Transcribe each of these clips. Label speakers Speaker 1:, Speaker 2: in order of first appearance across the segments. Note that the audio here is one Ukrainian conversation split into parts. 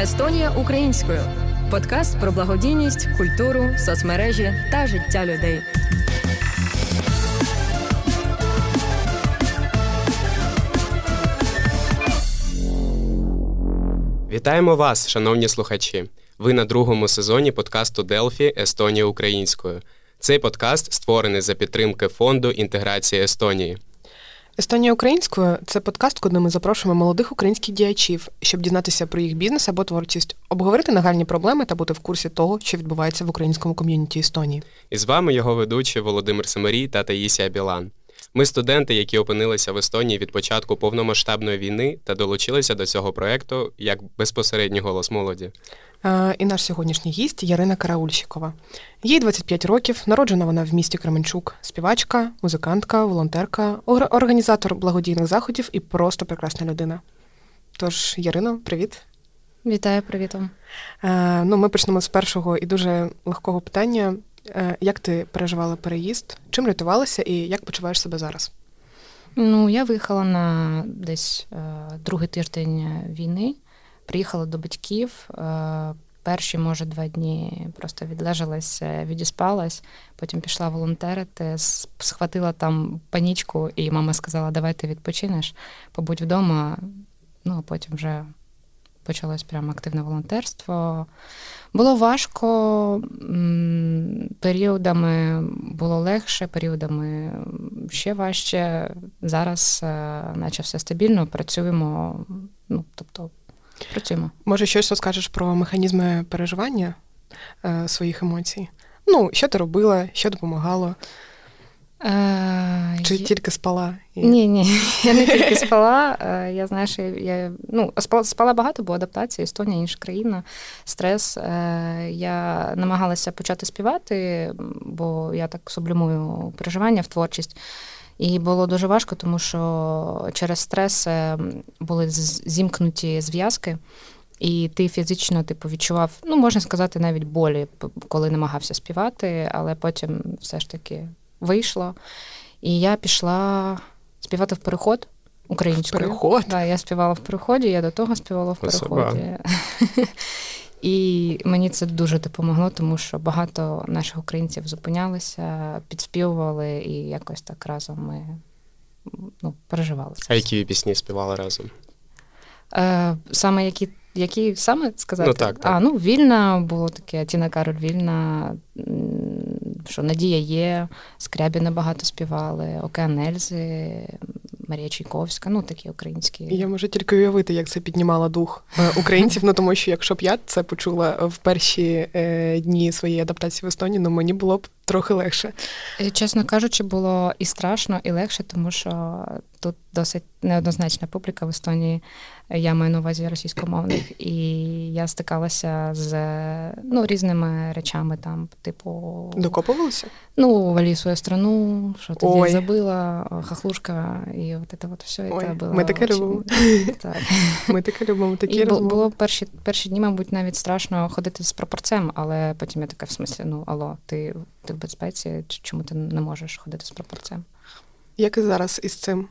Speaker 1: Естонія українською. Подкаст про благодійність, культуру, соцмережі та життя людей.
Speaker 2: Вітаємо вас, шановні слухачі. Ви на другому сезоні подкасту Делфі Естонія українською. Цей подкаст створений за підтримки фонду інтеграції Естонії.
Speaker 3: Естонія українською це подкаст, куди ми запрошуємо молодих українських діячів, щоб дізнатися про їх бізнес або творчість, обговорити нагальні проблеми та бути в курсі того, що відбувається в українському ком'юніті Естонії.
Speaker 2: І з вами його ведучі Володимир Семерій та Таїсія Білан. Ми студенти, які опинилися в Естонії від початку повномасштабної війни та долучилися до цього проекту як безпосередній голос молоді.
Speaker 3: Е, І наш сьогоднішній гість Ярина Караульщикова. Їй 25 років, народжена вона в місті Кременчук, співачка, музикантка, волонтерка, організатор благодійних заходів і просто прекрасна людина. Тож, Ярино, привіт.
Speaker 4: Вітаю, привіт вам.
Speaker 3: Е, Ну, ми почнемо з першого і дуже легкого питання. Е, Як ти переживала переїзд? Чим рятувалася і як почуваєш себе зараз?
Speaker 4: Ну, я виїхала на десь е, другий тиждень війни. Приїхала до батьків. Е, перші, може, два дні просто відлежалась, е, відіспалась, потім пішла волонтерити, схватила там панічку, і мама сказала: давай ти відпочинеш, побудь вдома. Ну, а потім вже почалось прямо активне волонтерство. Було важко, періодами було легше, періодами ще важче. Зараз, е, наче все стабільно, працюємо. Ну, тобто, працюємо.
Speaker 3: Може, щось розкажеш про механізми переживання е, своїх емоцій? Ну, що ти робила, що допомагало?
Speaker 4: Е,
Speaker 3: Чи
Speaker 4: є-
Speaker 3: тільки спала? І...
Speaker 4: Ні, ні, я не тільки спала. Е, Я знаю, що я ну, спала, спала багато, бо адаптація, Естонія, інша країна, стрес. Е, Я намагалася почати співати, бо я так сублімую переживання в творчість. І було дуже важко, тому що через стрес е, були зімкнуті зв'язки. І ти фізично типу, відчував, ну можна сказати, навіть болі, коли намагався співати, але потім все ж таки вийшло. І я пішла співати в переход українською.
Speaker 3: В переход?
Speaker 4: Да, я співала в переході, я до того співала в переході. І мені це дуже допомогло, тому що багато наших українців зупинялися, підспівували, і якось так разом ми ну, переживали.
Speaker 2: А які ви пісні співали разом?
Speaker 4: Е, саме які, які саме сказати?
Speaker 2: Ну, так, так.
Speaker 4: А, ну, вільна було таке, Тіна Кароль вільна, що Надія є, Скрябіна багато співали, Океан Ельзи, Марія Чайковська, ну такі українські.
Speaker 3: Я можу тільки уявити, як це піднімало дух е, українців. Ну тому що якщо б я це почула в перші е, дні своєї адаптації в Естонії, ну мені було б трохи легше.
Speaker 4: Е, Чесно кажучи, було і страшно, і легше, тому що тут досить неоднозначна публіка в Естонії. Я маю на увазі російськомовних, і я стикалася з ну, різними речами, там, типу,
Speaker 3: Докопувалися?
Speaker 4: ну, валі свою страну, що ти
Speaker 3: Ой.
Speaker 4: забила, хахлушка, і от це от все.
Speaker 3: Ой,
Speaker 4: це було
Speaker 3: ми таке любимо.
Speaker 4: Так.
Speaker 3: Ми таке любимо, такі
Speaker 4: І
Speaker 3: розмови.
Speaker 4: було перші, перші дні, мабуть, навіть страшно ходити з прапорцем, але потім я така в смислі, ну алло, ти, ти в безпеці, чому ти не можеш ходити з прапорцем?
Speaker 3: Як і зараз із цим?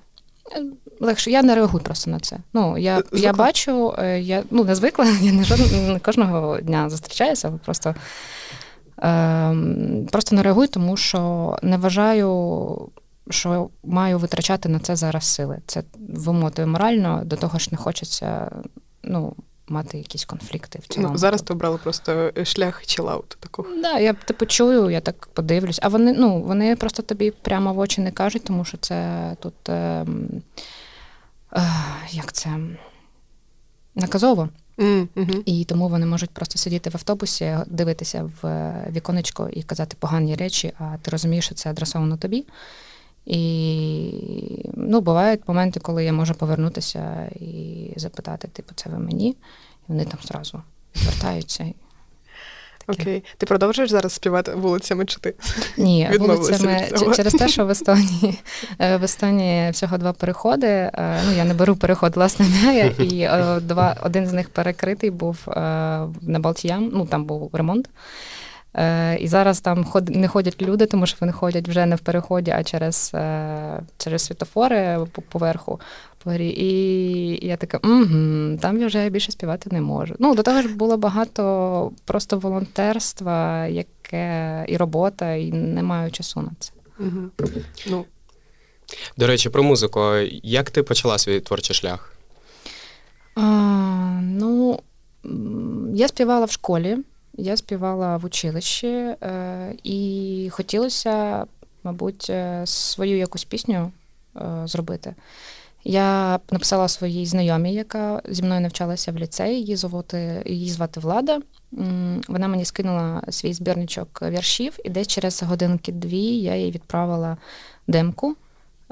Speaker 4: Легше, я не реагую просто на це. Ну, я,
Speaker 3: Звикла?
Speaker 4: я бачу, е, я ну, не звикла, я не, жодного, не кожного дня зустрічаюся, просто, ем, просто не реагую, тому що не вважаю, що маю витрачати на це зараз сили. Це вимотує морально, до того ж не хочеться ну, мати якісь конфлікти в цілому.
Speaker 3: Ну, зараз ти обрала просто шлях чилауту такого.
Speaker 4: Да, я типу чую, я так подивлюсь. А вони, ну, вони просто тобі прямо в очі не кажуть, тому що це тут ем, е, як це наказово.
Speaker 3: Mm, угу.
Speaker 4: І тому вони можуть просто сидіти в автобусі, дивитися в віконечко і казати погані речі, а ти розумієш, що це адресовано тобі. І ну, бувають моменти, коли я можу повернутися і запитати, типу, це ви мені? І вони там зразу звертаються.
Speaker 3: Окей. Ти продовжуєш зараз співати вулицями чи ти?
Speaker 4: Ні, вулицями через те, що в Естонії е, в Естонії всього два переходи. Е, Ну я не беру переход власне Мяя, і е, два один з них перекритий був на Балтіям. Ну там був ремонт. Е, І зараз там ход, не ходять люди, тому що вони ходять вже не в переході, а через е, через світофори поверху. І я така, угу, там я вже більше співати не можу. Ну, до того ж було багато просто волонтерства, яке і робота, і не маю часу на це. Угу.
Speaker 2: Ну. До речі, про музику. Як ти почала свій творчий шлях?
Speaker 4: А, Ну, я співала в школі, я співала в училищі, е, і хотілося, мабуть, е, свою якусь пісню е, зробити. Я написала своїй знайомій, яка зі мною навчалася в ліцеї, її звати, її звати Влада. Вона мені скинула свій збірничок віршів, і десь через годинки-дві я їй відправила демку.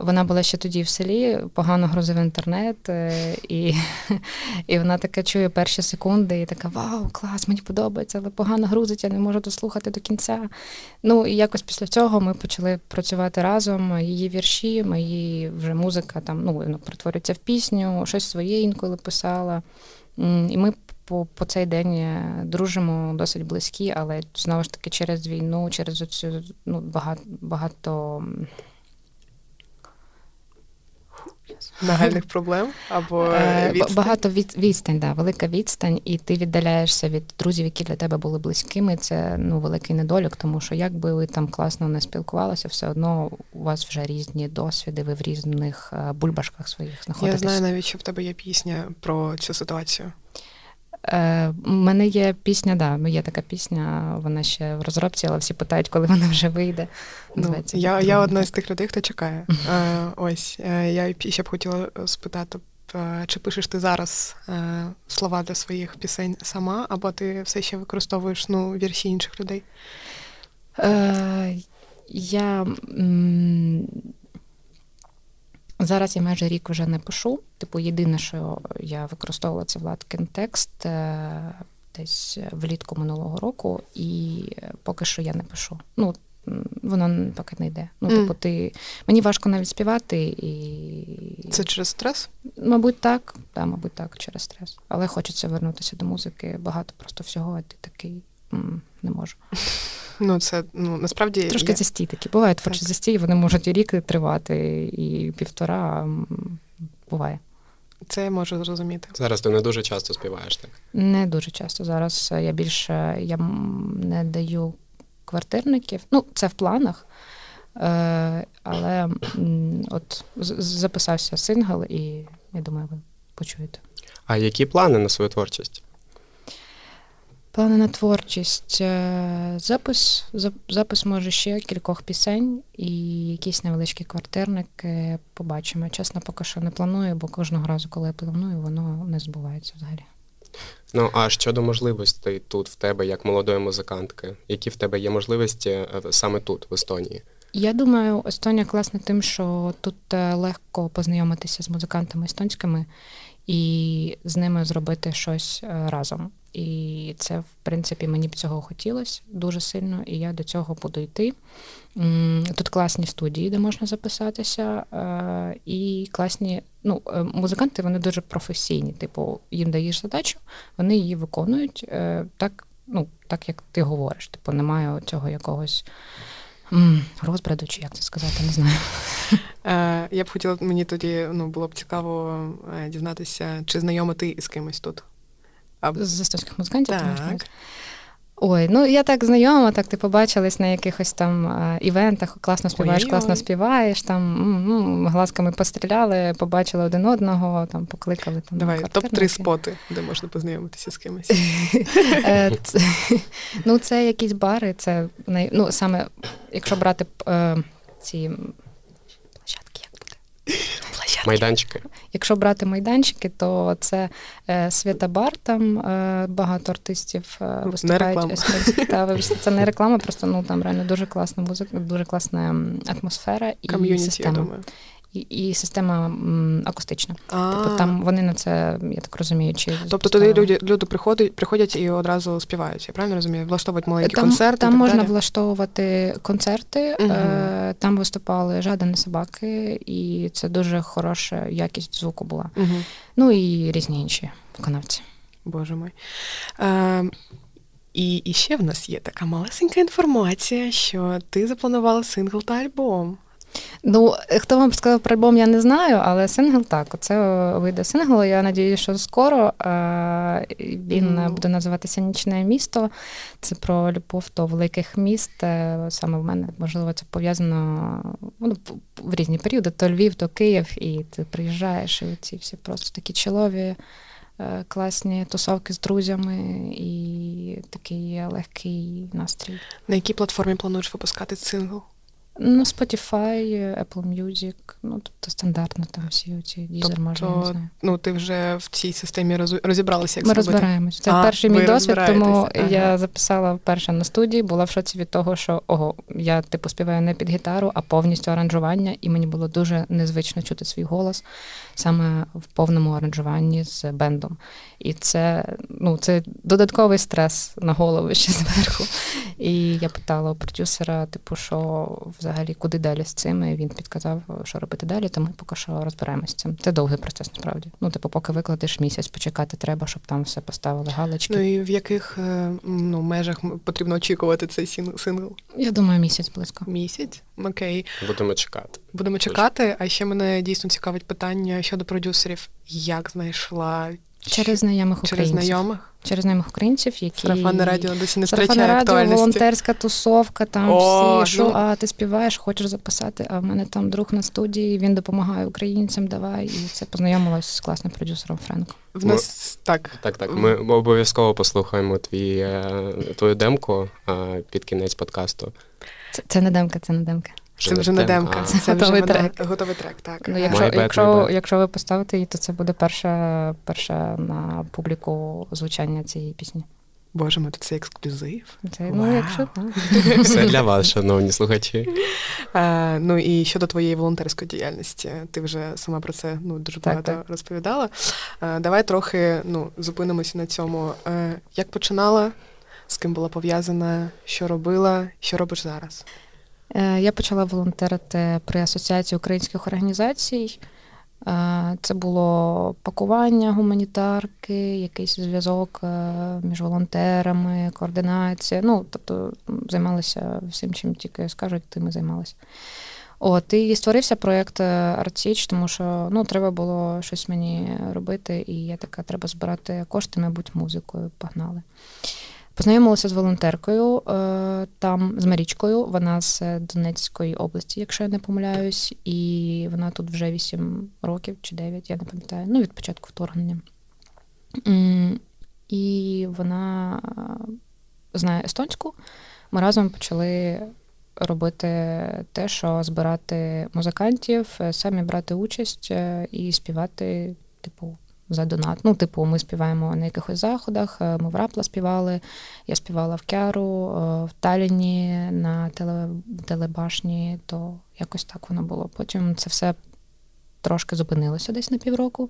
Speaker 4: Вона була ще тоді в селі, погано грузив інтернет, е, і і вона така чує перші секунди, і така: Вау, клас, мені подобається, але погано грузить, я не можу дослухати до кінця. Ну і якось після цього ми почали працювати разом. Її вірші, мої вже музика там ну, воно перетворюється в пісню, щось своє інколи писала. І ми по по цей день е, дружимо досить близькі, але знову ж таки через війну, через оцю ну, багато багато.
Speaker 3: Нагальних проблем або е, відстань?
Speaker 4: багато від, відстань, да, велика відстань, і ти віддаляєшся від друзів, які для тебе були близькими. Це ну великий недолік, тому що як би ви там класно не спілкувалися, все одно у вас вже різні досвіди, ви в різних е, бульбашках своїх знаходитесь.
Speaker 3: Я знаю навіть, що в тебе є пісня про цю ситуацію.
Speaker 4: Е, У мене є пісня, да, є така пісня, вона ще в розробці, але всі питають, коли вона вже вийде.
Speaker 3: Ну, Я я одна з тих людей, хто чекає. Е, Ось е, я ще б хотіла спитати, чи пишеш ти зараз слова для своїх пісень сама, або ти все ще використовуєш ну, вірші інших людей?
Speaker 4: Я Зараз я майже рік вже не пишу. Типу, єдине, що я використовувала це Владкин текст е, десь влітку минулого року, і поки що я не пишу. Ну, воно поки не йде. Ну, типу, ти мені важко навіть співати і.
Speaker 3: Це через стрес?
Speaker 4: Мабуть, так. Да, мабуть, так, через стрес. Але хочеться вернутися до музики. Багато просто всього, а ти такий не можу.
Speaker 3: Ну, це ну насправді
Speaker 4: трошки я... застій такі. Бувають творчі застій, вони можуть і рік тривати, і півтора буває.
Speaker 3: Це я можу зрозуміти.
Speaker 2: Зараз ти не дуже часто співаєш, так?
Speaker 4: Не дуже часто. Зараз я більше я не даю квартирників. Ну, це в планах. Е, Але от записався сингл, і я думаю, ви почуєте.
Speaker 2: А які плани на свою творчість?
Speaker 4: Плани на творчість. Е, запис запис може ще кількох пісень і якийсь невеличкий квартирник. Побачимо. Чесно, поки що не планую, бо кожного разу, коли я планую, воно не збувається взагалі.
Speaker 2: Ну а щодо можливостей тут в тебе як молодої музикантки, які в тебе є можливості е, саме тут, в Естонії?
Speaker 4: Я думаю, Естонія класна тим, що тут е, легко познайомитися з музикантами естонськими і з ними зробити щось разом. І це, в принципі, мені б цього хотілося дуже сильно, і я до цього буду йти. Тут класні студії, де можна записатися, е, і класні ну, е, музиканти вони дуже професійні. Типу, їм даєш задачу, вони її виконують е, так, ну, так як ти говориш. Типу, немає цього якогось. Розбраду, чи як це сказати, не знаю.
Speaker 3: Я б хотіла, мені тоді ну, було б цікаво дізнатися, чи знайома ти із кимось тут.
Speaker 4: А... З естонських музикантів? Так. Ой, ну я так знайома, так ти побачились на якихось там а, івентах, класно співаєш, Ой-ой. класно співаєш, там глазками постріляли, побачили один одного, там покликали там.
Speaker 3: Давай, топ-3 споти, де можна познайомитися з кимось.
Speaker 4: Е, ну, це якісь бари, це ну, саме, якщо брати е, ці?
Speaker 2: Майданчики.
Speaker 4: Якщо брати майданчики, то це е, Свята там е, багато артистів е, виступають. Та, Це не реклама, просто ну там реально дуже класна музика, дуже класна атмосфера і
Speaker 3: Ком'юніті,
Speaker 4: система.
Speaker 3: я думаю
Speaker 4: і і система м, акустична. Тобто там вони на це, я так розумію, чи
Speaker 3: тобто туди люди люди приходять приходять і одразу співають. Я правильно розумію? Влаштовують маленькі
Speaker 4: там,
Speaker 3: концерти.
Speaker 4: Там
Speaker 3: так
Speaker 4: можна
Speaker 3: далі?
Speaker 4: влаштовувати концерти, угу. е, там виступали Жадан і Собаки, і це дуже хороша якість звуку була. Угу. Ну і різні інші виконавці.
Speaker 3: Боже мой. Е, І, і ще в нас є така малесенька інформація, що ти запланувала сингл та альбом.
Speaker 4: Ну, хто вам сказав про альбом, я не знаю, але сингл так. Оце вийде сингл. Я надіюся, що скоро він mm. буде називатися Нічне місто. Це про любов до великих міст. Е, саме в мене, можливо, це пов'язано ну, в різні періоди: то Львів, то Київ, і ти приїжджаєш, і ці всі просто такі чолові. Е, класні тусовки з друзями і такий легкий настрій.
Speaker 3: На якій платформі плануєш випускати сингл?
Speaker 4: Ну, Spotify, Apple Music, ну тобто стандартно там всі ці Deezer, тобто, може, не знаю.
Speaker 3: Ну, ти вже в цій системі розібралася, як
Speaker 4: Ми розбираємось. Це а, перший мій досвід, тому ага. я записала вперше на студії, була в шоці від того, що ого, я типу співаю не під гітару, а повністю аранжування, і мені було дуже незвично чути свій голос саме в повному аранжуванні з бендом. І це ну, це додатковий стрес на голову ще зверху. І я питала у продюсера, типу, що взагалі куди далі з цим. І Він підказав, що робити далі, тому поки що розбираємося з цим. Це довгий процес, насправді. Ну, типу, поки викладеш місяць, почекати треба, щоб там все поставили галочки.
Speaker 3: Ну і в яких е, ну, межах потрібно очікувати цей сингл?
Speaker 4: Я думаю, місяць близько.
Speaker 3: Місяць? Окей.
Speaker 2: Будемо чекати.
Speaker 3: Будемо чекати. А ще мене дійсно цікавить питання щодо продюсерів. Як знайшла
Speaker 4: Через знайомих українців.
Speaker 3: Через знайомих?
Speaker 4: Через знайомих українців, які
Speaker 3: Сарафанне радіо досі не втрачає радіо, актуальності.
Speaker 4: волонтерська тусовка, там О, всі, що ну... а ти співаєш, хочеш записати, а в мене там друг на студії, він допомагає українцям, давай. І це познайомилась з класним продюсером Френко.
Speaker 3: В нас ми, так.
Speaker 2: Так, так. Ми обов'язково послухаємо твій, е, твою демку під кінець подкасту.
Speaker 4: Це, це не демка, це не демка.
Speaker 3: Це вже не демка,
Speaker 4: це, це готовий
Speaker 3: вже
Speaker 4: трек.
Speaker 3: Готовий трек, так.
Speaker 4: Ну, Якщо якщо, якщо ви поставите її, то це буде перша перша на публіку звучання цієї пісні.
Speaker 3: Боже мой, тут це ексклюзив.
Speaker 4: Це, ну, якщо так.
Speaker 2: Все для вас, шановні слухачі.
Speaker 3: А, Ну і щодо твоєї волонтерської діяльності, ти вже сама про це ну, дуже так, багато так. розповідала. А, Давай трохи ну, зупинимося на цьому. А, Як починала, з ким була пов'язана, що робила, що робиш зараз?
Speaker 4: Е, я почала волонтерити при Асоціації українських організацій. Е, це було пакування гуманітарки, якийсь зв'язок е, між волонтерами, координація. Ну, тобто займалися всім, чим тільки скажуть, тим і займалися. От, і створився проєкт Артіч, тому що ну, треба було щось мені робити, і я така, треба збирати кошти, мабуть, музикою. Погнали. Познайомилася з волонтеркою е, там, з Марічкою. Вона з Донецької області, якщо я не помиляюсь, і вона тут вже 8 років чи 9, я не пам'ятаю, ну від початку вторгнення. І вона знає естонську. Ми разом почали робити те, що збирати музикантів, самі брати участь е, і співати, типу, за донат. Ну, типу, ми співаємо на якихось заходах. Е, ми в Рапла співали. Я співала в Кяру, е, в Таліні на теле, телебашні, то якось так воно було. Потім це все трошки зупинилося десь на півроку.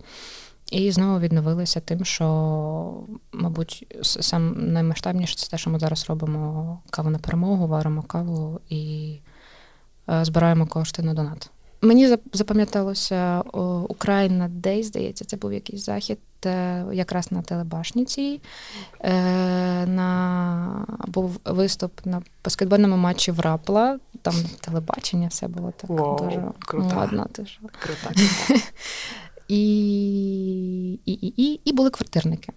Speaker 4: І знову відновилися тим, що, мабуть, сам наймасштабніше це те, що ми зараз робимо каву на перемогу, варимо каву і е, збираємо кошти на донат. Мені запам'яталося Україна Дей, здається, це був якийсь захід е, якраз на телебашніці. Е, на, Був виступ на баскетбольному матчі в Рапла. Там телебачення все було так
Speaker 3: Воу,
Speaker 4: дуже
Speaker 3: крута.
Speaker 4: Дуже.
Speaker 3: Крута.
Speaker 4: І, і, і, і, і були квартирники.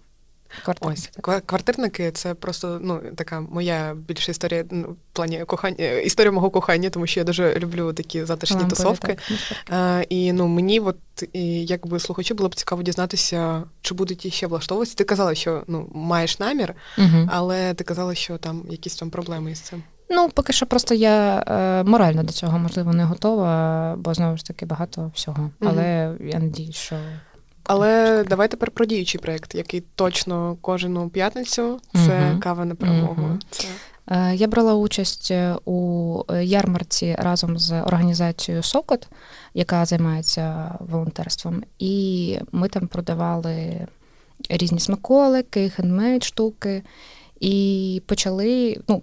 Speaker 3: Ось квартирники це просто ну така моя більша історія ну, в плані кохання, історія мого кохання, тому що я дуже люблю такі затишні Лампові, тусовки. А, І ну мені, от і, якби слухачі, було б цікаво дізнатися, чи будуть ще влаштовуватися. Ти казала, що ну маєш намір, угу. але ти казала, що там якісь там проблеми із цим.
Speaker 4: Ну, поки що просто я е, морально до цього можливо не готова, бо знову ж таки багато всього. Але mm я надіюсь, що
Speaker 3: але давай тепер про діючий проєкт, який точно кожну п'ятницю це uh кава на перемогу. uh Це...
Speaker 4: Е, я брала участь е, у ярмарці разом з організацією Сокот, яка займається волонтерством, і ми там продавали різні смаколики, хендмейд штуки. І почали. Ну,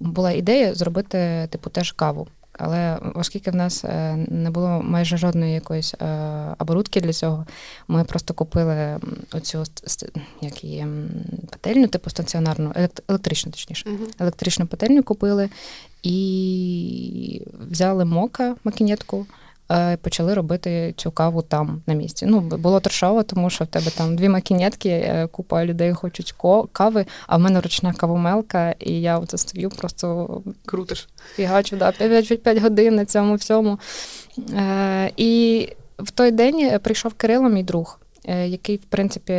Speaker 4: була ідея зробити типу теж каву. Але оскільки в нас е, не було майже жодної якоїсь е, оборудки для цього, ми просто купили оцю як її пательню, типу стаціонарну, електричну, точніше.
Speaker 3: Мгм.
Speaker 4: Електричну пательню купили і взяли мока, макінетку. Е, Почали робити цю каву там на місці. Ну, було трешово, тому що в тебе там дві макінетки, е, купа людей хочуть ко- кави, а в мене ручна кавомелка, і я оце стою, просто
Speaker 3: Крутиш.
Speaker 4: фігачу, да, 5, 5 годин на цьому всьому. Е, і в той день прийшов Кирило, мій друг, е, який, в принципі,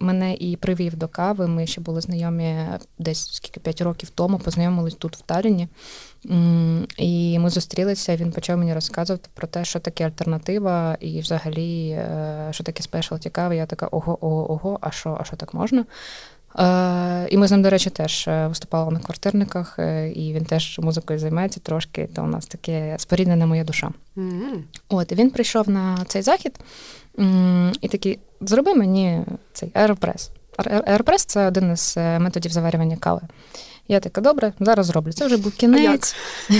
Speaker 4: мене і привів до кави. Ми ще були знайомі десь скільки 5 років тому, познайомились тут в Талліні. І ми зустрілися, він почав мені розказувати про те, що таке альтернатива, і взагалі, е, що таке спешалті кави. Я така ого, ого, ого, а що, а що так можна? Е, і ми з ним, до речі, теж е, виступали на квартирниках, і він теж музикою займається трошки, то у нас таке споріднена моя душа.
Speaker 3: М.
Speaker 4: От, і він прийшов на цей захід і такий: зроби мені цей аеропрес. Аеропрес це один із методів заварювання кави. Я така, добре, зараз зроблю. Це вже був кінець.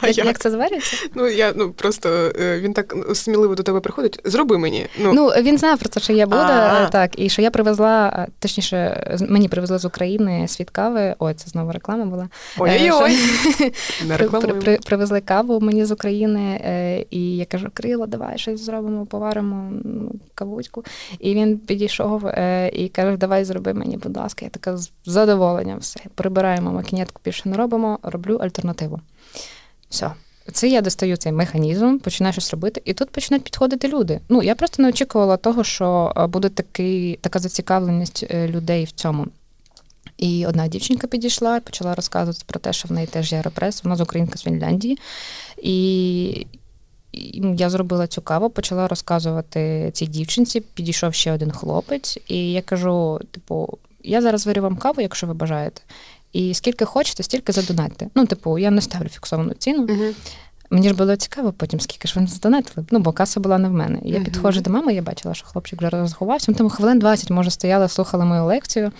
Speaker 3: А
Speaker 4: як,
Speaker 3: як?
Speaker 4: як це заварюється?
Speaker 3: Ну, я ну просто е, він так ну, сміливо до тебе приходить. Зроби мені. Ну,
Speaker 4: Ну, він знав про це, що я буду,
Speaker 3: А.
Speaker 4: е, так, і що я привезла, е, точніше, мені привезли з України світ кави. Ой, це знову реклама була.
Speaker 3: ой-ой-ой.
Speaker 4: При, привезли каву мені з України, і я кажу, Крило, давай щось зробимо, поваримо ну, кавуську. І він підійшов і каже, давай зроби мені, будь ласка. Я така з задоволенням все. Прибираємо макінетку, більше не робимо, роблю альтернативу. Все. Це я достаю цей механізм, починаю щось робити, і тут починають підходити люди. Ну, я просто не очікувала того, що е, буде такий, така зацікавленість е, людей в цьому. І одна дівчинка підійшла і почала розказувати про те, що в неї теж є аеропрес, вона з українка з Фінляндії. І я зробила цю каву, почала розказувати цій дівчинці. Підійшов ще один хлопець, і я кажу: типу, я зараз варю вам каву, якщо ви бажаєте. І скільки хочете, стільки задонатьте. Ну, типу, я не ставлю фіксовану ціну.
Speaker 3: Мгм.
Speaker 4: Мені ж було цікаво потім, скільки ж вони задонатили. Ну, бо каса була не в мене. Я
Speaker 3: Мгм.
Speaker 4: підходжу до мами, я бачила, що хлопчик вже розховався. Тому хвилин 20, може, стояла, слухала мою лекцію,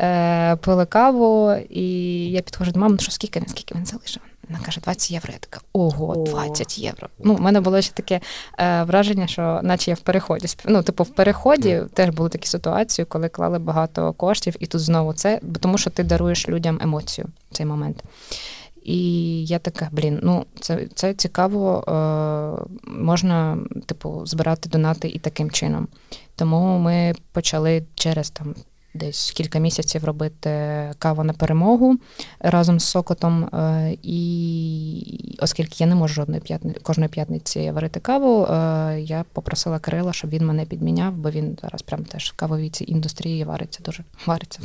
Speaker 4: е, пили каву, і я підходжу до мами, ну що скільки він, скільки він залишив? Вона каже, 20 євро. Я така, ого, 20 євро. Ну, в мене було ще таке е, враження, що наче я в переході. Ну, типу, в переході теж були такі ситуації, коли клали багато коштів, і тут знову це, бо тому що ти даруєш людям емоцію в цей момент. І я така, блін, ну це, це цікаво, е, можна, типу, збирати донати і таким чином. Тому ми почали через там десь кілька місяців робити каву на перемогу разом з Сокотом. Е, і оскільки я не можу жодної п'ятни, кожної п'ятниці варити каву, е, я попросила Кирила, щоб він мене підміняв, бо він зараз прям теж в кавовій цій індустрії вариться дуже вариться.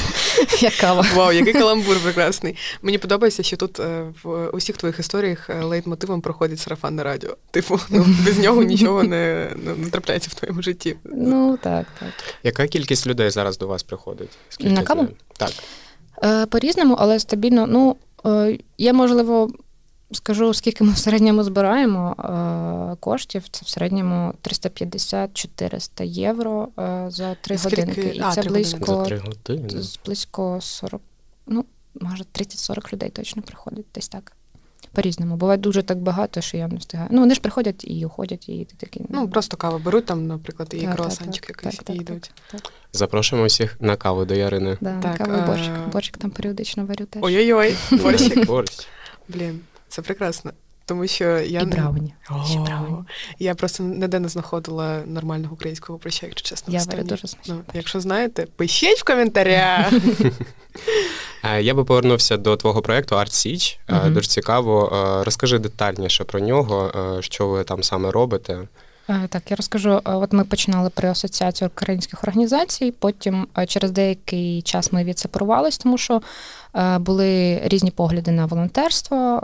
Speaker 4: Як кава.
Speaker 3: Вау, який каламбур прекрасний. Мені подобається, що тут е, в усіх твоїх історіях лейтмотивом проходить сарафанне радіо. Типу, ну без нього нічого не, не трапляється в твоєму житті.
Speaker 4: Ну так, так.
Speaker 2: Яка кількість людей зараз до вас приходить?
Speaker 4: На каву?
Speaker 2: Так.
Speaker 4: Е, По-різному, але стабільно. Ну, е, я, можливо, скажу, скільки ми в середньому збираємо е, коштів. Це в середньому 350-400 євро е, за 3
Speaker 3: Скільки?
Speaker 4: годинки. І
Speaker 3: А,
Speaker 4: це близько,
Speaker 2: За три години.
Speaker 4: близько 40, ну, може, 30-40 людей точно приходить, десь так. По-різному. Буває дуже так багато, що я не встигаю. Ну, вони ж приходять і уходять, і ти такий.
Speaker 3: Ну, просто каву беруть там, наприклад, і
Speaker 4: так, так,
Speaker 3: круасанчик
Speaker 4: так,
Speaker 3: якийсь
Speaker 4: так,
Speaker 3: і йдуть.
Speaker 4: так, так.
Speaker 2: Запрошуємо всіх на каву до Ярини.
Speaker 4: Да,
Speaker 3: Так,
Speaker 4: каву і борщик. Борщик там періодично варю теж.
Speaker 3: Ой-ой-ой, борщик.
Speaker 2: Борщ.
Speaker 3: Блін, це прекрасно. Тому що я
Speaker 4: І брауні. Ще брауні.
Speaker 3: Я просто ніде не знаходила нормального українського прощаю. якщо чесно.
Speaker 4: Я
Speaker 3: Естоні.
Speaker 4: дуже.
Speaker 3: Ну, якщо знаєте, пишіть в коментарях.
Speaker 2: Е, Я би повернувся до твого проєкту Art Siege.
Speaker 4: Угу.
Speaker 2: Дуже цікаво. Е, Розкажи детальніше про нього, що ви там саме робите.
Speaker 4: Е, Так, я розкажу. Е, От ми починали при асоціації українських організацій. Потім е, через деякий час ми відсепарувались, тому що були різні погляди на волонтерство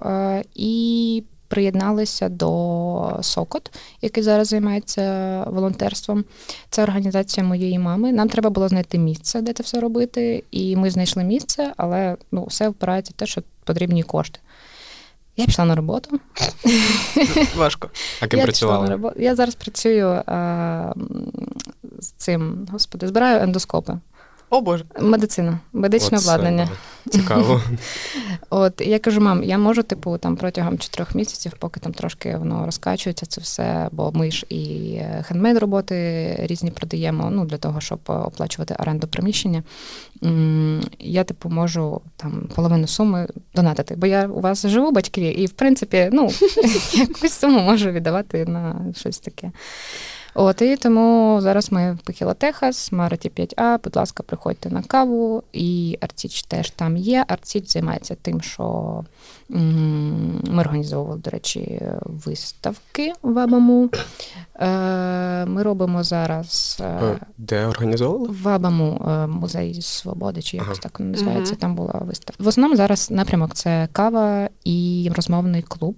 Speaker 4: і приєдналися до Сокот, який зараз займається волонтерством. Це організація моєї мами. Нам треба було знайти місце, де це все робити. І ми знайшли місце, але ну, все впирається в те, що потрібні кошти. Я пішла на роботу.
Speaker 3: Важко.
Speaker 2: А ким
Speaker 4: я
Speaker 2: працювала?
Speaker 4: на робо- Я зараз працюю а, з цим, господи, збираю ендоскопи.
Speaker 3: О Боже.
Speaker 4: Медицина, медичне
Speaker 2: Оце,
Speaker 4: обладнання.
Speaker 2: да, Цікаво.
Speaker 4: От я кажу, мам, я можу, типу, там протягом чотирьох місяців, поки там трошки воно розкачується, це все, бо ми ж і е, хендмейд роботи різні продаємо, ну для того, щоб оплачувати оренду приміщення. Я, типу, можу там половину суми донатити, бо я у вас живу батьки, і в принципі, ну якусь суму можу віддавати на щось таке. От і тому зараз ми в Пихіла Техас, Мараті 5А. Будь ласка, приходьте на каву. І Арціч теж там є. Арціч займається тим, що ми організовували, до речі, виставки в Абаму. Е, Ми робимо зараз. е,
Speaker 2: Е, Де організовували?
Speaker 4: в Абаму музей свободи, чи якось
Speaker 2: Ага.
Speaker 4: так називається.
Speaker 3: Мгм.
Speaker 4: Там була виставка. В основному зараз напрямок це кава і розмовний клуб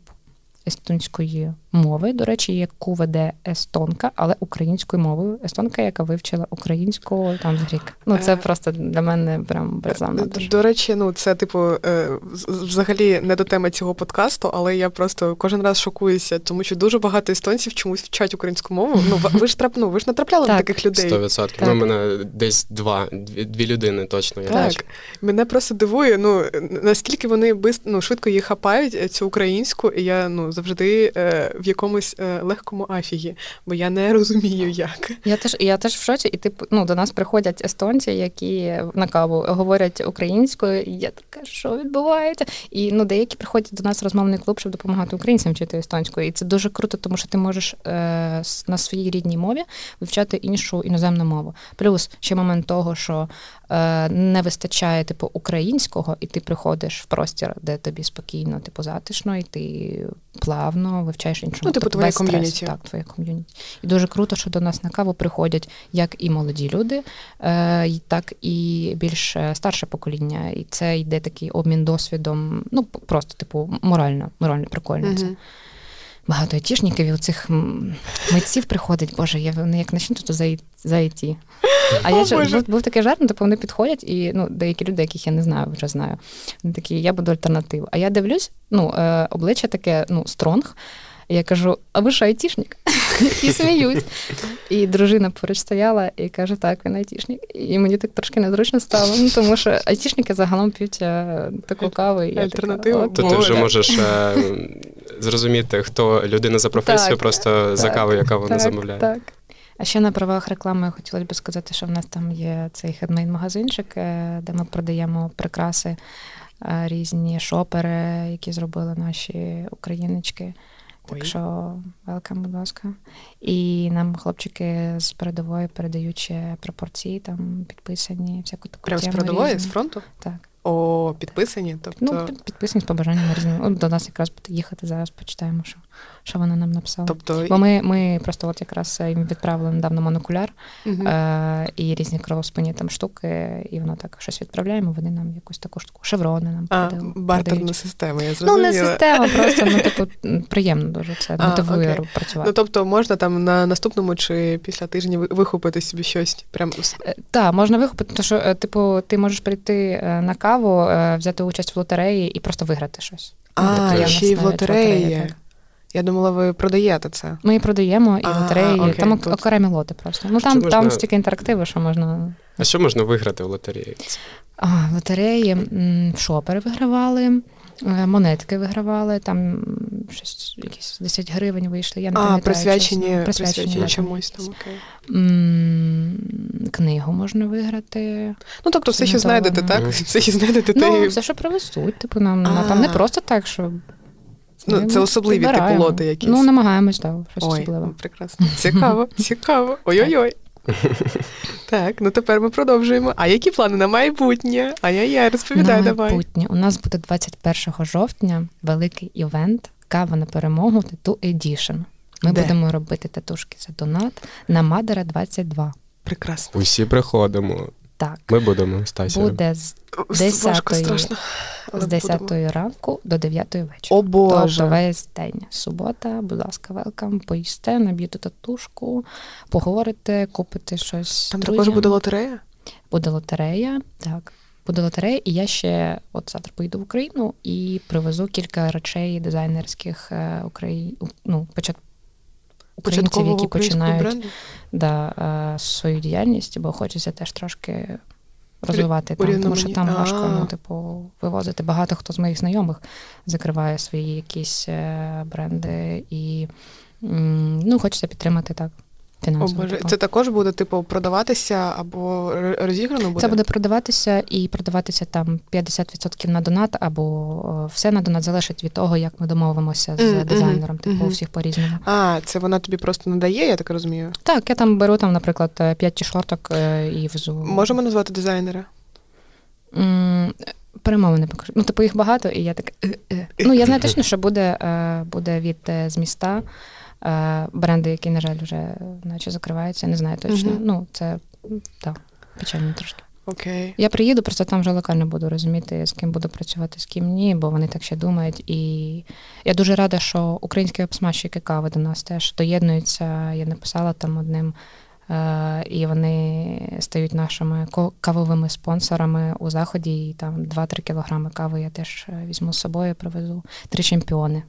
Speaker 4: естонської мови. До речі, яку веде естонка, але українською мовою. Естонка, яка вивчила українську там з рік. Ну це
Speaker 3: Е,
Speaker 4: просто для мене прям безламно дуже.
Speaker 3: До речі, ну це типу е, взагалі не до теми цього подкасту, але я просто кожен раз шокуюся, тому що дуже багато естонців чомусь вчать українську мову. Ну ви- ж трап, ну, ви ж натрапляли на таких людей.
Speaker 2: 100%.
Speaker 4: Так.
Speaker 2: Ну, мене десь два, дві, дві людини точно. Я
Speaker 3: Так,
Speaker 2: бачу.
Speaker 3: мене просто дивує, ну наскільки вони бист, ну, швидко її хапають, цю українську, і я ну завжди е, в якомусь е, легкому афігі, бо я не розумію, як.
Speaker 4: Я теж я теж в шоці, і типу, ну до нас приходять естонці, які на каву говорять українською. І я така, що відбувається? І ну деякі приходять до нас в розмовний клуб, щоб допомагати українцям вчити естонською. І це дуже круто, тому що ти можеш е, на своїй рідній мові вивчати іншу іноземну мову. Плюс ще момент того, що не вистачає типу українського, і ти приходиш в простір, де тобі спокійно, типу затишно, і ти плавно вивчаєш іншу
Speaker 3: Ну, типу, твоє ком'юніті.
Speaker 4: Так, твоє ком'юніті. І дуже круто, що до нас на каву приходять як і молоді люди, е, так і більш е, старше покоління. І це йде такий обмін досвідом, ну просто, типу, морально, морально прикольно. Це. Багато айтішників і оцих митців приходить, боже, я вони як начнуть, то за, за IT. А я ж- був, був такий жарт, ну, типу вони підходять, і ну, деякі люди, яких я не знаю, вже знаю. Вони такі, я буду альтернативу. А я дивлюсь, ну, е, обличчя таке, ну, стронг. І я кажу, а ви що, айтішник? І сміюсь. І дружина поруч стояла і каже, так, він айтішник. І мені так трошки незручно стало, ну, тому що айтішники загалом п'ють е, таку каву. І я
Speaker 3: Альтернативу.
Speaker 4: «От,
Speaker 2: То ти вже можеш е, зрозуміти, хто людина за професією,
Speaker 4: Так,
Speaker 2: просто за каву, яка вона
Speaker 4: так,
Speaker 2: замовляє.
Speaker 4: Так. А ще на правах реклами хотілося б сказати, що в нас там є цей хедмейн-магазинчик, е, де ми продаємо прикраси, е, різні шопери, які зробили наші україночки. Так що велкам, будь ласка. І нам хлопчики з передової передають ще пропорції, там підписані, всяку таку
Speaker 3: Прямо з передової, з фронту?
Speaker 4: Так.
Speaker 3: О, підписані. Тобто
Speaker 4: Ну, підписані з побажаннями різними. От До нас якраз буде їхати зараз, почитаємо, що, що вона нам написала.
Speaker 3: тобто
Speaker 4: Бо ми, ми просто от якраз е, їм відправили недавно монокуляр
Speaker 3: мгм.
Speaker 4: е, і різні кровоспинні там штуки, і воно так щось відправляємо, вони нам якусь таку штуку, шеврони нам
Speaker 3: а,
Speaker 4: передають.
Speaker 3: бартерна система, я
Speaker 4: Ну, не система, просто ну, типу, приємно дуже це
Speaker 3: А,
Speaker 4: мотивує
Speaker 3: окей.
Speaker 4: працювати.
Speaker 3: Ну, тобто можна там на наступному чи після тижня вихопити собі щось. Прям з-
Speaker 4: Так, можна вихопити, тому що, е, типу, ти можеш прийти е, на каву, е, взяти участь в лотереї і просто виграти щось.
Speaker 3: А,
Speaker 2: таке.
Speaker 3: Ще й в лотереї.
Speaker 4: так.
Speaker 3: Я думала, ви продаєте це.
Speaker 4: Ми і продаємо, і
Speaker 3: А,
Speaker 4: лотереї,
Speaker 3: окей,
Speaker 4: там
Speaker 3: тут-
Speaker 4: окремі лоти просто. Ну там,
Speaker 2: можна-
Speaker 4: там стільки інтерактиви, що можна
Speaker 2: А що можна виграти в лотереї?
Speaker 4: А, лотереї м, шопери вигравали, монетки вигравали, там щось якісь 10 гривень вийшли. Я не
Speaker 3: А,
Speaker 4: пам'ятаю,
Speaker 3: присвячені,
Speaker 4: чесно.
Speaker 3: присвячені
Speaker 4: да.
Speaker 3: чомусь там. Окей.
Speaker 4: М, Книгу можна виграти.
Speaker 3: Ну, тобто, все, що знайдете, так?
Speaker 2: Мгм.
Speaker 3: Все, що знайдете, то
Speaker 4: Ну, все, що привезуть. Типу, нам а, там не просто так, що.
Speaker 3: Ну, це особливі типу лоти якісь.
Speaker 4: Ну, намагаємось, так, щось
Speaker 3: Ой,
Speaker 4: особливе.
Speaker 3: ну, прекрасно. Цікаво, цікаво. Ой-ой-ой. Так, ну тепер ми продовжуємо. А які плани на майбутнє? Ай-яй-яй, розповідай
Speaker 4: на
Speaker 3: давай.
Speaker 4: майбутнє. У нас буде 21 жовтня великий івент Кава на перемогу тату Edition. Ми
Speaker 3: Де?
Speaker 4: будемо робити татушки за донат на Мадера 22.
Speaker 3: Прекрасно.
Speaker 2: Усі приходимо.
Speaker 4: Так,
Speaker 2: Ми будемо Стасі.
Speaker 4: буде з,
Speaker 3: З-
Speaker 4: 10-ї
Speaker 3: страшно.
Speaker 4: З 10
Speaker 3: будемо.
Speaker 4: ранку до 9 вечора.
Speaker 3: О Боже.
Speaker 4: Тобто весь день. Субота, будь ласка, велкам, поїсте, наб'єте татушку, поговорите, купите щось.
Speaker 3: Там
Speaker 4: друзям.
Speaker 3: також буде лотерея?
Speaker 4: Буде лотерея, так. Буде лотерея, і я ще от завтра поїду в Україну і привезу кілька речей дизайнерських е, Украї... ну, почат... українців, які починають
Speaker 3: бренду?
Speaker 4: да, е, свою діяльність, бо хочеться теж трошки розвивати там, тому що там важко, ну, типу, вивозити. Багато хто з моїх знайомих закриває свої якісь е, бренди і ну, хочеться підтримати так.
Speaker 3: О, Боже,
Speaker 4: типу.
Speaker 3: це також буде, типу, продаватися або розіграно буде?
Speaker 4: Це буде продаватися і продаватися там 50% на донат, або е, все на донат залежить від того, як ми домовимося з
Speaker 3: мгм,
Speaker 4: дизайнером. Типу, у всіх по-різному.
Speaker 3: А, це вона тобі просто надає, я так розумію.
Speaker 4: Так, я там беру там, наприклад, 5 ті-шорток е, і везу.
Speaker 3: Можемо назвати дизайнера?
Speaker 4: М, Перемови не покажу. Ну, типу, їх багато, і я так. е, е. Ну, я знаю точно, що буде, е, буде від е, з міста е, бренди, які, на жаль, вже е, наче закриваються. Не знаю точно.
Speaker 3: Мгм.
Speaker 4: Ну, це так, печально трошки.
Speaker 3: Окей.
Speaker 4: Я приїду, просто там вже локально буду розуміти, з ким буду працювати, з ким ні, бо вони так ще думають. І я дуже рада, що українські обсмажчики кави до нас теж доєднуються. Я написала там одним. е, І вони стають нашими кавовими спонсорами у заході. І там 2-3 кілограми кави я теж е, візьму з собою, привезу. Три чемпіони.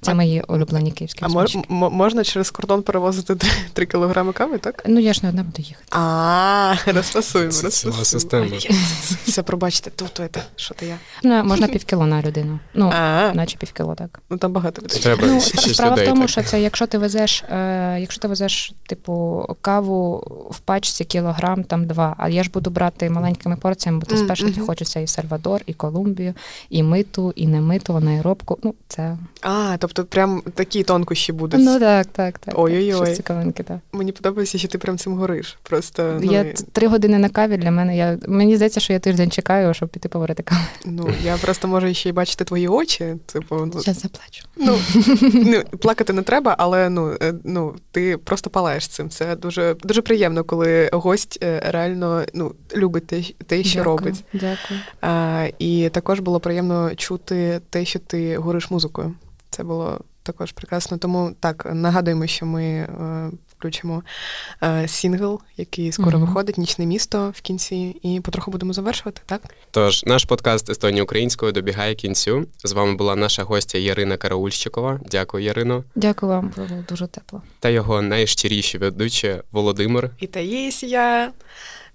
Speaker 4: Це
Speaker 3: А-
Speaker 4: мої улюблені київські
Speaker 3: А мож, можна через кордон перевозити 3 кілограми кави, так?
Speaker 4: Ну я ж не одна буду їхати.
Speaker 3: А, розфасуємо, розфасуємо.
Speaker 2: система.
Speaker 3: Все, пробачте, тут то що то я.
Speaker 4: Ну, можна півкіло на людину. Ну, наче півкіло, так.
Speaker 3: ну там багато людей.
Speaker 2: Треба
Speaker 4: Ну, справа в тому, що це якщо ти везеш, е, якщо ти везеш, типу, каву в пачці кілограм, там два. А я ж буду брати маленькими порціями, бо спешити
Speaker 3: мгм.
Speaker 4: хочеться і Сальвадор, і Колумбію, і миту, і не миту, аеробку. Ну, це.
Speaker 3: А, тобто прям такі тонкощі будуть.
Speaker 4: Ну так, так, так.
Speaker 3: Ой-ой-ой.
Speaker 4: Щось цікавинки, так.
Speaker 3: Мені подобається, що ти прям цим гориш. Просто ну,
Speaker 4: Я
Speaker 3: і-
Speaker 4: три години на каві для мене. Я, мені здається, що я тиждень чекаю, щоб піти поварити каву.
Speaker 3: ну, я просто можу ще й бачити твої очі. Типу, ну,
Speaker 4: Зараз заплачу.
Speaker 3: ну, ну, плакати не треба, але ну, е, ну, ти просто палаєш цим. Це дуже, дуже приємно, коли гость е, реально ну, любить те, те що
Speaker 4: Дякую,
Speaker 3: робить.
Speaker 4: Дякую.
Speaker 3: А, і також було приємно чути те, що ти говориш музикою. Це було також прекрасно. Тому так, нагадуємо, що ми е, включимо е, сінгл, який скоро
Speaker 4: Мгм.
Speaker 3: виходить, Нічне місто в кінці, і потроху будемо завершувати, так?
Speaker 2: Тож, наш подкаст Естонія українською добігає кінцю. З вами була наша гостя Ярина Караульщикова. Дякую, Ярино.
Speaker 4: Дякую вам, було дуже тепло.
Speaker 2: Та його найщиріші ведучі Володимир.
Speaker 3: І Таїсія.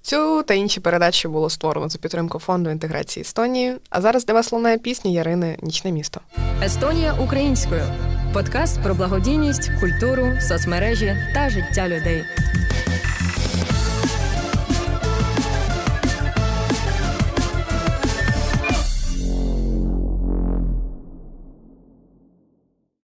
Speaker 3: Цю та інші передачі було створено за підтримку фонду інтеграції Естонії. А зараз для вас лунає пісня Ярини Нічне місто.
Speaker 1: Естонія українською. Подкаст про благодійність, культуру, соцмережі та життя людей.